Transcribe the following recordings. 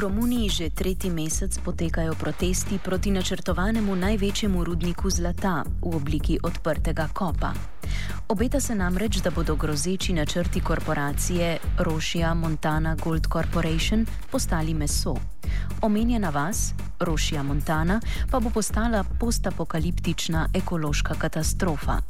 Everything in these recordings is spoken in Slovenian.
V Romuniji že tretji mesec potekajo protesti proti načrtovanemu največjemu rudniku zlata v obliki odprtega kopa. Obeta se namreč, da bodo grozeči načrti korporacije Rošija Montana Gold Corporation postali meso. Omenjena vas, Rošija Montana, pa bo postala postapokaliptična ekološka katastrofa.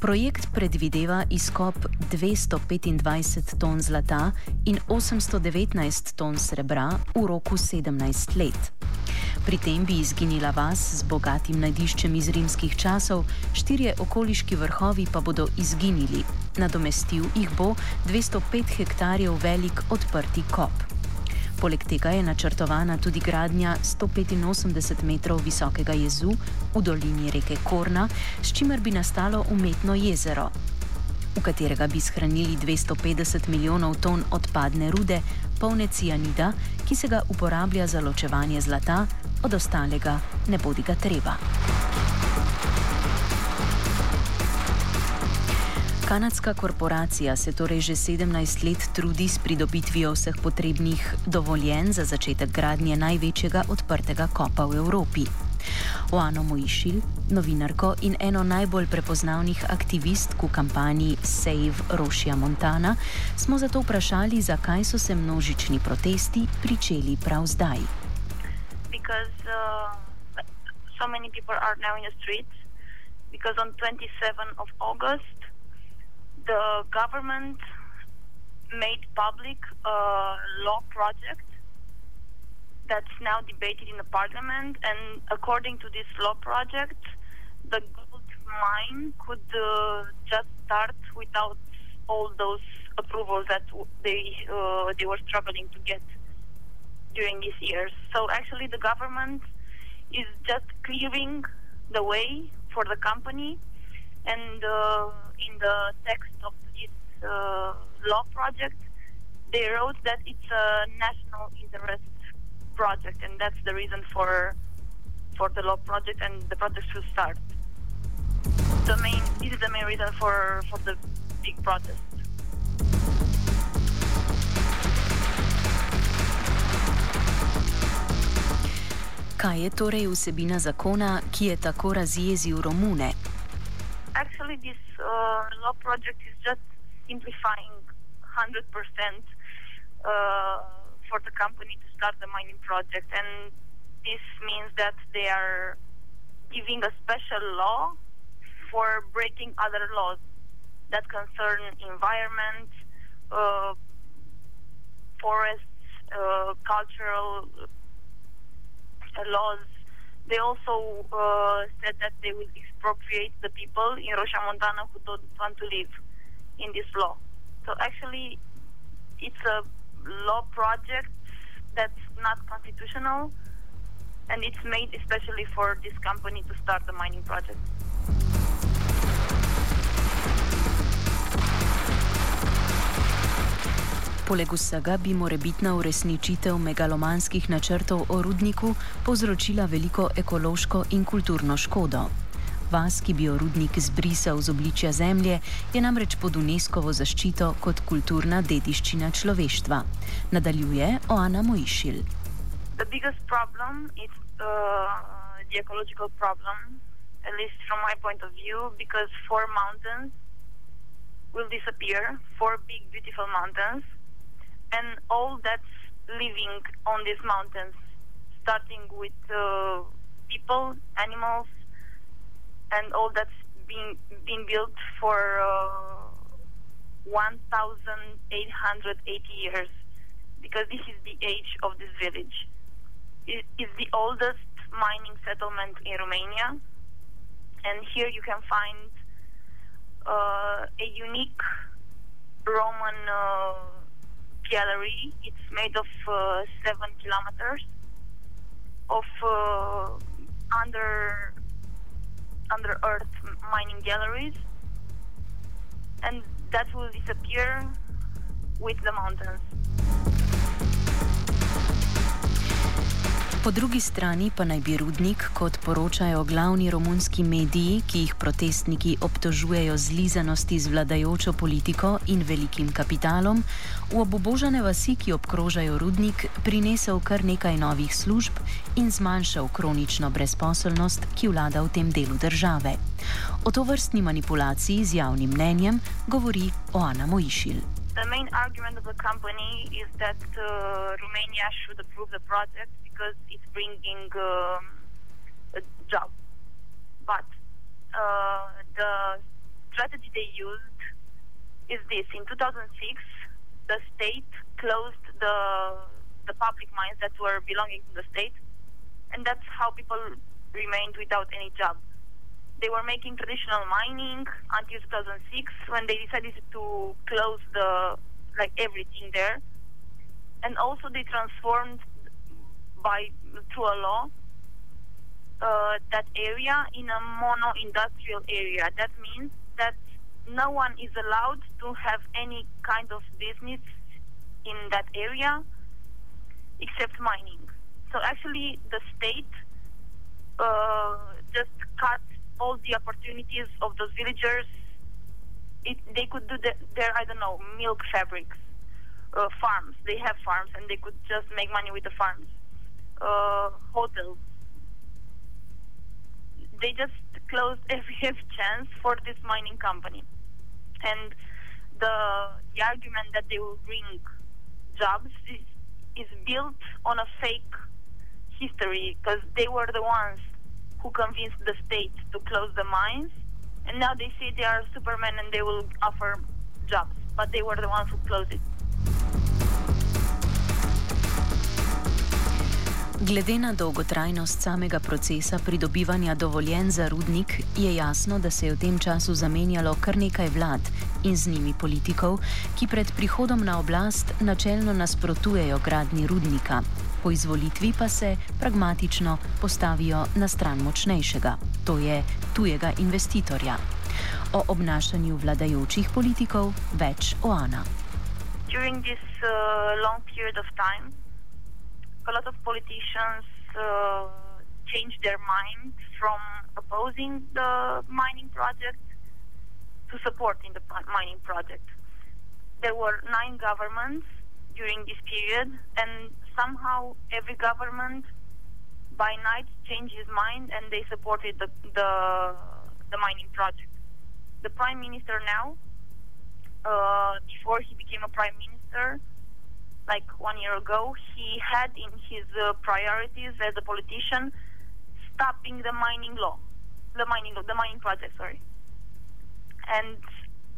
Projekt predvideva izkop 225 ton zlata in 819 ton srebra v roku 17 let. Pri tem bi izginila vas z bogatim najdiščem iz rimskih časov, štirje okoliški vrhovi pa bodo izginili. Nadomestil jih bo 205 hektarjev velik odprti kop. Poleg tega je načrtovana tudi gradnja 185 metrov visokega jezu v dolini reke Korna, s čimer bi nastalo umetno jezero, v katerega bi shranili 250 milijonov ton odpadne rude, polne cianida, ki se ga uporablja za ločevanje zlata, od ostalega ne bodi ga treba. Kanadska korporacija se torej že 17 let trudi s pridobitvijo vseh potrebnih dovoljenj za začetek gradnje največjega odprtega kopa v Evropi. Oano Mojišil, novinarko in eno najbolj prepoznavnih aktivistk v kampanji Save Rošija Montana, smo zato vprašali, zakaj so se množični protesti pričeli prav zdaj. Because, uh, so many people are now in the streets because on 27th of August the government made public a law project that's now debated in the parliament. And according to this law project, the gold mine could uh, just start without all those approvals that they uh, they were struggling to get during these years. So actually, the government is just clearing the way for the company and uh, in the text of this uh, law project, they wrote that it's a national interest project, and that's the reason for for the law project, and the project should start. The main this is the main reason for for the big protest. Kaj je torej vsebina zakona, ki je tako razjezil Romune? Actually this uh, law project is just simplifying 100% uh, for the company to start the mining project. And this means that they are giving a special law for breaking other laws that concern environment uh, forests uh, cultural laws they also uh, said that they will expropriate the people in Roșia Montana who don't want to live in this law. So actually, it's a law project that's not constitutional, and it's made especially for this company to start the mining project. Poleg vsega bi morebitna uresničitev megalomanskih načrtov o rudniku povzročila veliko ekološko in kulturno škodo. Vas, ki bi jo rudnik zbrisal z obličja zemlje, je namreč pod UNESCO-vo zaščito kot kulturna dediščina človeštva. Nadaljuje Oana Mojišil. The biggest problem is uh, the ecological problem, at least from my point of view, because four mountains will disappear, four big, beautiful mountains. And all that's living on these mountains, starting with uh, people, animals, and all that's being been built for uh, 1,880 years, because this is the age of this village. It is the oldest mining settlement in Romania, and here you can find uh, a unique Roman uh, gallery. It's made of uh, seven kilometers of uh, under under earth mining galleries, and that will disappear with the mountains. Po drugi strani pa naj bi rudnik, kot poročajo glavni romunski mediji, ki jih protestniki obtožujejo zlizanosti z vladajočo politiko in velikim kapitalom, v obubožane vasi, ki obkrožajo rudnik, prinesel kar nekaj novih služb in zmanjšal kronično brezposelnost, ki vlada v tem delu države. O to vrstni manipulaciji z javnim mnenjem govori Oana Mojišil. The main argument of the company is that uh, Romania should approve the project because it's bringing um, a job. But uh, the strategy they used is this: in 2006, the state closed the the public mines that were belonging to the state, and that's how people remained without any job. They were making traditional mining until 2006 when they decided to close the like everything there, and also they transformed by through a law uh, that area in a mono industrial area. That means that no one is allowed to have any kind of business in that area except mining. So actually, the state uh, just cut all the opportunities of those villagers. It, they could do the, their, I don't know, milk fabrics, uh, farms. They have farms and they could just make money with the farms. Uh, hotels. They just closed every, every chance for this mining company. And the, the argument that they will bring jobs is, is built on a fake history because they were the ones who convinced the state to close the mines, and now they say they are supermen and they will offer jobs, but they were the ones who closed it. Glede na dolgotrajnost samega procesa pridobivanja dovoljen za rudnik, je jasno, da se je v tem času zamenjalo kar nekaj vlad in z njimi politikov, ki pred prihodom na oblast načelno nasprotujejo gradni rudnika, po izvolitvi pa se pragmatično postavijo na stran močnejšega, to je tujega investitorja. O obnašanju vladajočih politikov več Oana. During this uh, long period of time, a lot of politicians uh, changed their mind from opposing the mining project to supporting the mining project. There were nine governments during this period, and somehow every government by night changed his mind and they supported the, the, the mining project. The prime minister now, uh, before he became a prime minister, like one year ago, he had in his uh, priorities as a politician stopping the mining law, the mining law, the mining project, sorry. And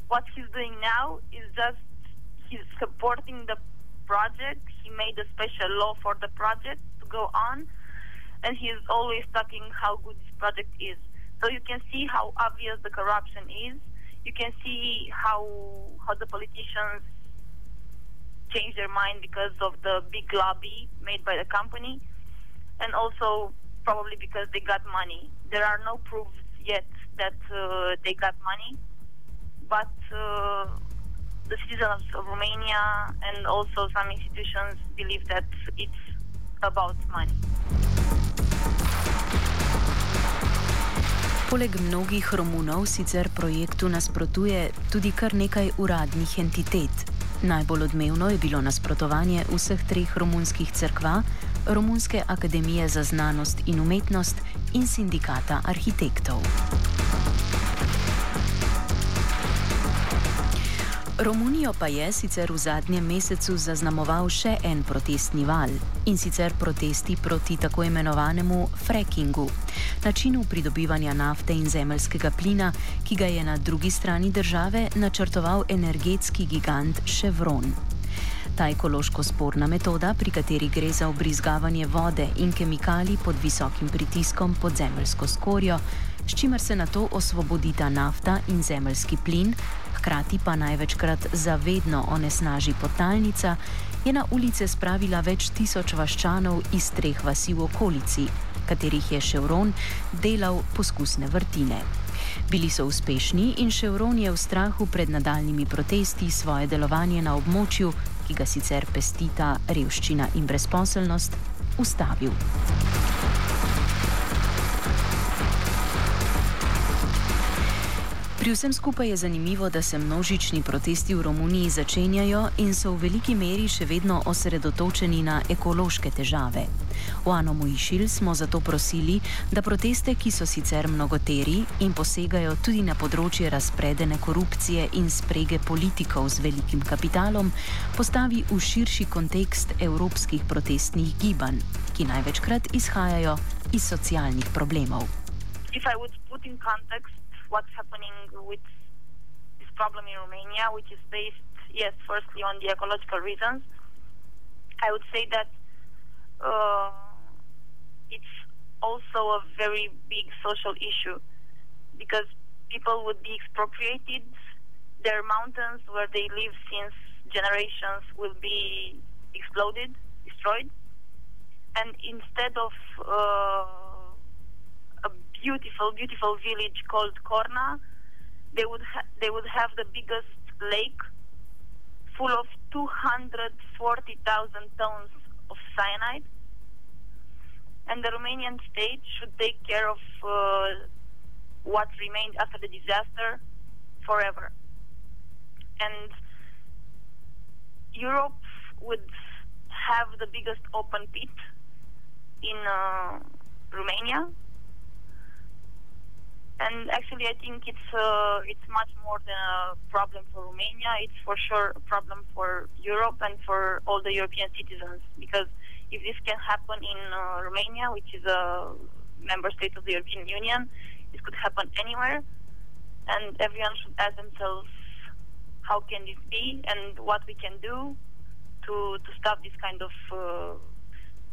what he's doing now is just he's supporting the project. He made a special law for the project to go on, and he's always talking how good this project is. So you can see how obvious the corruption is. You can see how how the politicians change their mind because of the big lobby made by the company, and also probably because they got money. There are no proofs yet that uh, they got money, but uh, the citizens of Romania and also some institutions believe that it's about money. Poleg mnogih Romunov sicer projektu nasprotuje tudi kar nekaj uradnih entitet. Najbolj odmevno je bilo nasprotovanje vseh treh romunskih crkva, Romunske akademije za znanost in umetnost in sindikata arhitektov. Romunijo pa je sicer v zadnjem mesecu zaznamoval še en protestni val in sicer protesti proti tako imenovanemu frackingu, načinu pridobivanja nafte in zemeljskega plina, ki ga je na drugi strani države načrtoval energetski gigant Chevron. Ta ekološko sporna metoda, pri kateri gre za obrizgavanje vode in kemikalij pod visokim pritiskom pod zemeljsko skorjo, s čimer se na to osvobodita nafta in zemeljski plin, hkrati pa največkrat zavedno onesnaži potalnica, je na ulice spravila več tisoč vaščanov iz treh vasi v okolici, katerih je Ševron delal poskusne vrtine. Bili so uspešni in Ševron je v strahu pred nadaljnimi protesti svoje delovanje na območju, ki ga sicer pestita revščina in brezposelnost, ustavil. Pri vsem skupaj je zanimivo, da se množični protesti v Romuniji začenjajo in so v veliki meri še vedno osredotočeni na ekološke težave. V Ano Mojšil smo zato prosili, da proteste, ki so sicer mnogoteri in posegajo tudi na področje razpredene korupcije in sprege politikov z velikim kapitalom, postavi v širši kontekst evropskih protestnih gibanj, ki največkrat izhajajo iz socialnih problemov. If I would put in context what's happening with this problem in Romania, which is based, yes, firstly on the ecological reasons. I would say that uh, it's also a very big social issue because people would be expropriated. Their mountains where they live since generations will be exploded, destroyed. And instead of uh, beautiful, beautiful village called Korna. They would ha- they would have the biggest lake full of 240,000 tons of cyanide. And the Romanian state should take care of uh, what remained after the disaster forever. And Europe would have the biggest open pit in uh, Romania and actually, I think it's uh, it's much more than a problem for Romania. It's for sure a problem for Europe and for all the European citizens. Because if this can happen in uh, Romania, which is a member state of the European Union, it could happen anywhere. And everyone should ask themselves, how can this be, and what we can do to to stop this kind of uh,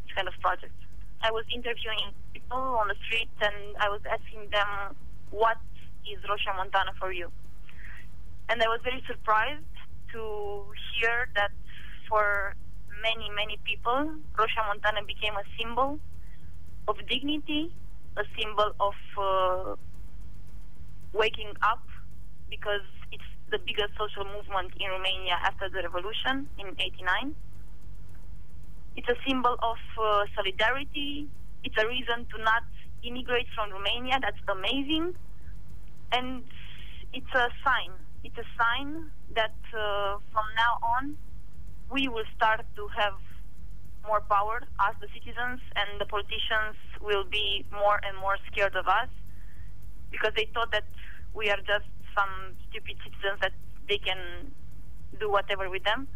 this kind of project. I was interviewing people on the street, and I was asking them what is Roșia Montana for you? And I was very surprised to hear that for many, many people, Roșia Montana became a symbol of dignity, a symbol of uh, waking up, because it's the biggest social movement in Romania after the revolution in 89. It's a symbol of uh, solidarity. It's a reason to not immigrate from Romania. That's amazing. And it's a sign. It's a sign that uh, from now on we will start to have more power as the citizens, and the politicians will be more and more scared of us because they thought that we are just some stupid citizens that they can do whatever with them.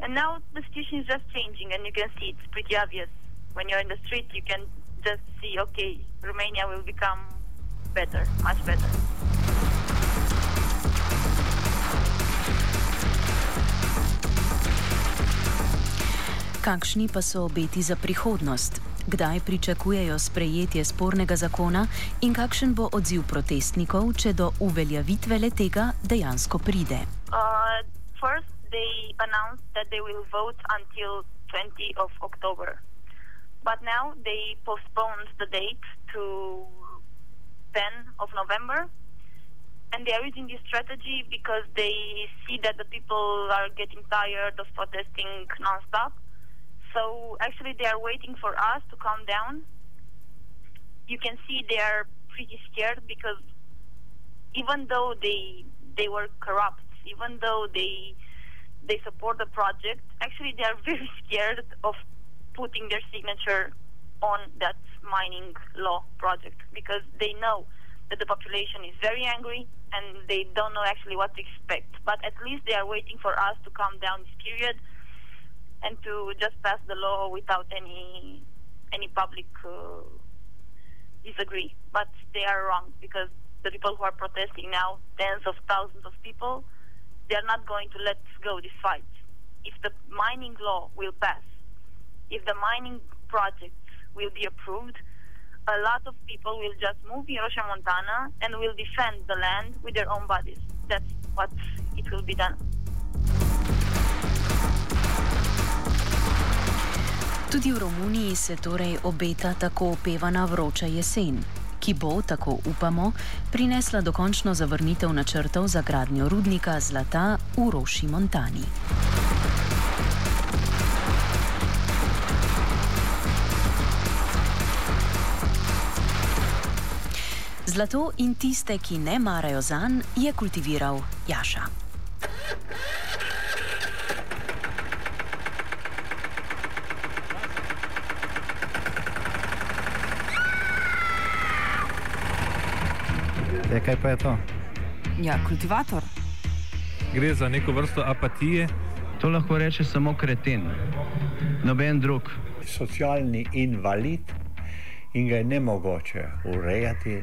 And now the situation is just changing, and you can see it's pretty obvious. When you're in the street, you can just see, okay, Romania will become better, much better. Kakšni pa so obeti za prihodnost? Kdaj pričakujejo sprejetje spornega zakona in kakšen bo odziv protestnikov, če do uveljavitve le tega dejansko pride? Uh, first, they announced that they will vote until 20 of October. But now they postponed the date to 10 of November. And they are using this strategy because they see that the people are getting tired of protesting nonstop. So actually, they are waiting for us to calm down. You can see they are pretty scared because even though they they were corrupt, even though they they support the project, actually they are very scared of putting their signature on that mining law project because they know that the population is very angry and they don't know actually what to expect. But at least they are waiting for us to calm down this period and to just pass the law without any any public uh, disagree. But they are wrong because the people who are protesting now, tens of thousands of people, they are not going to let go this fight. If the mining law will pass, if the mining projects will be approved, a lot of people will just move Roșia Montana and will defend the land with their own bodies. That's what it will be done. Tudi v Romuniji se torej obeta tako opevana vroča jesen, ki bo, tako upamo, prinesla dokončno zavrnitev načrtov za gradnjo rudnika zlata v Roši Montani. Zlato in tiste, ki ne marajo zanj, je kultiviral Jaša. Ja, kaj pa je to? Ja, kultivator. Gre za neko vrsto apatije. To lahko reče samo kreten, noben drug. Socialni invalid in ga je ne mogoče urejati.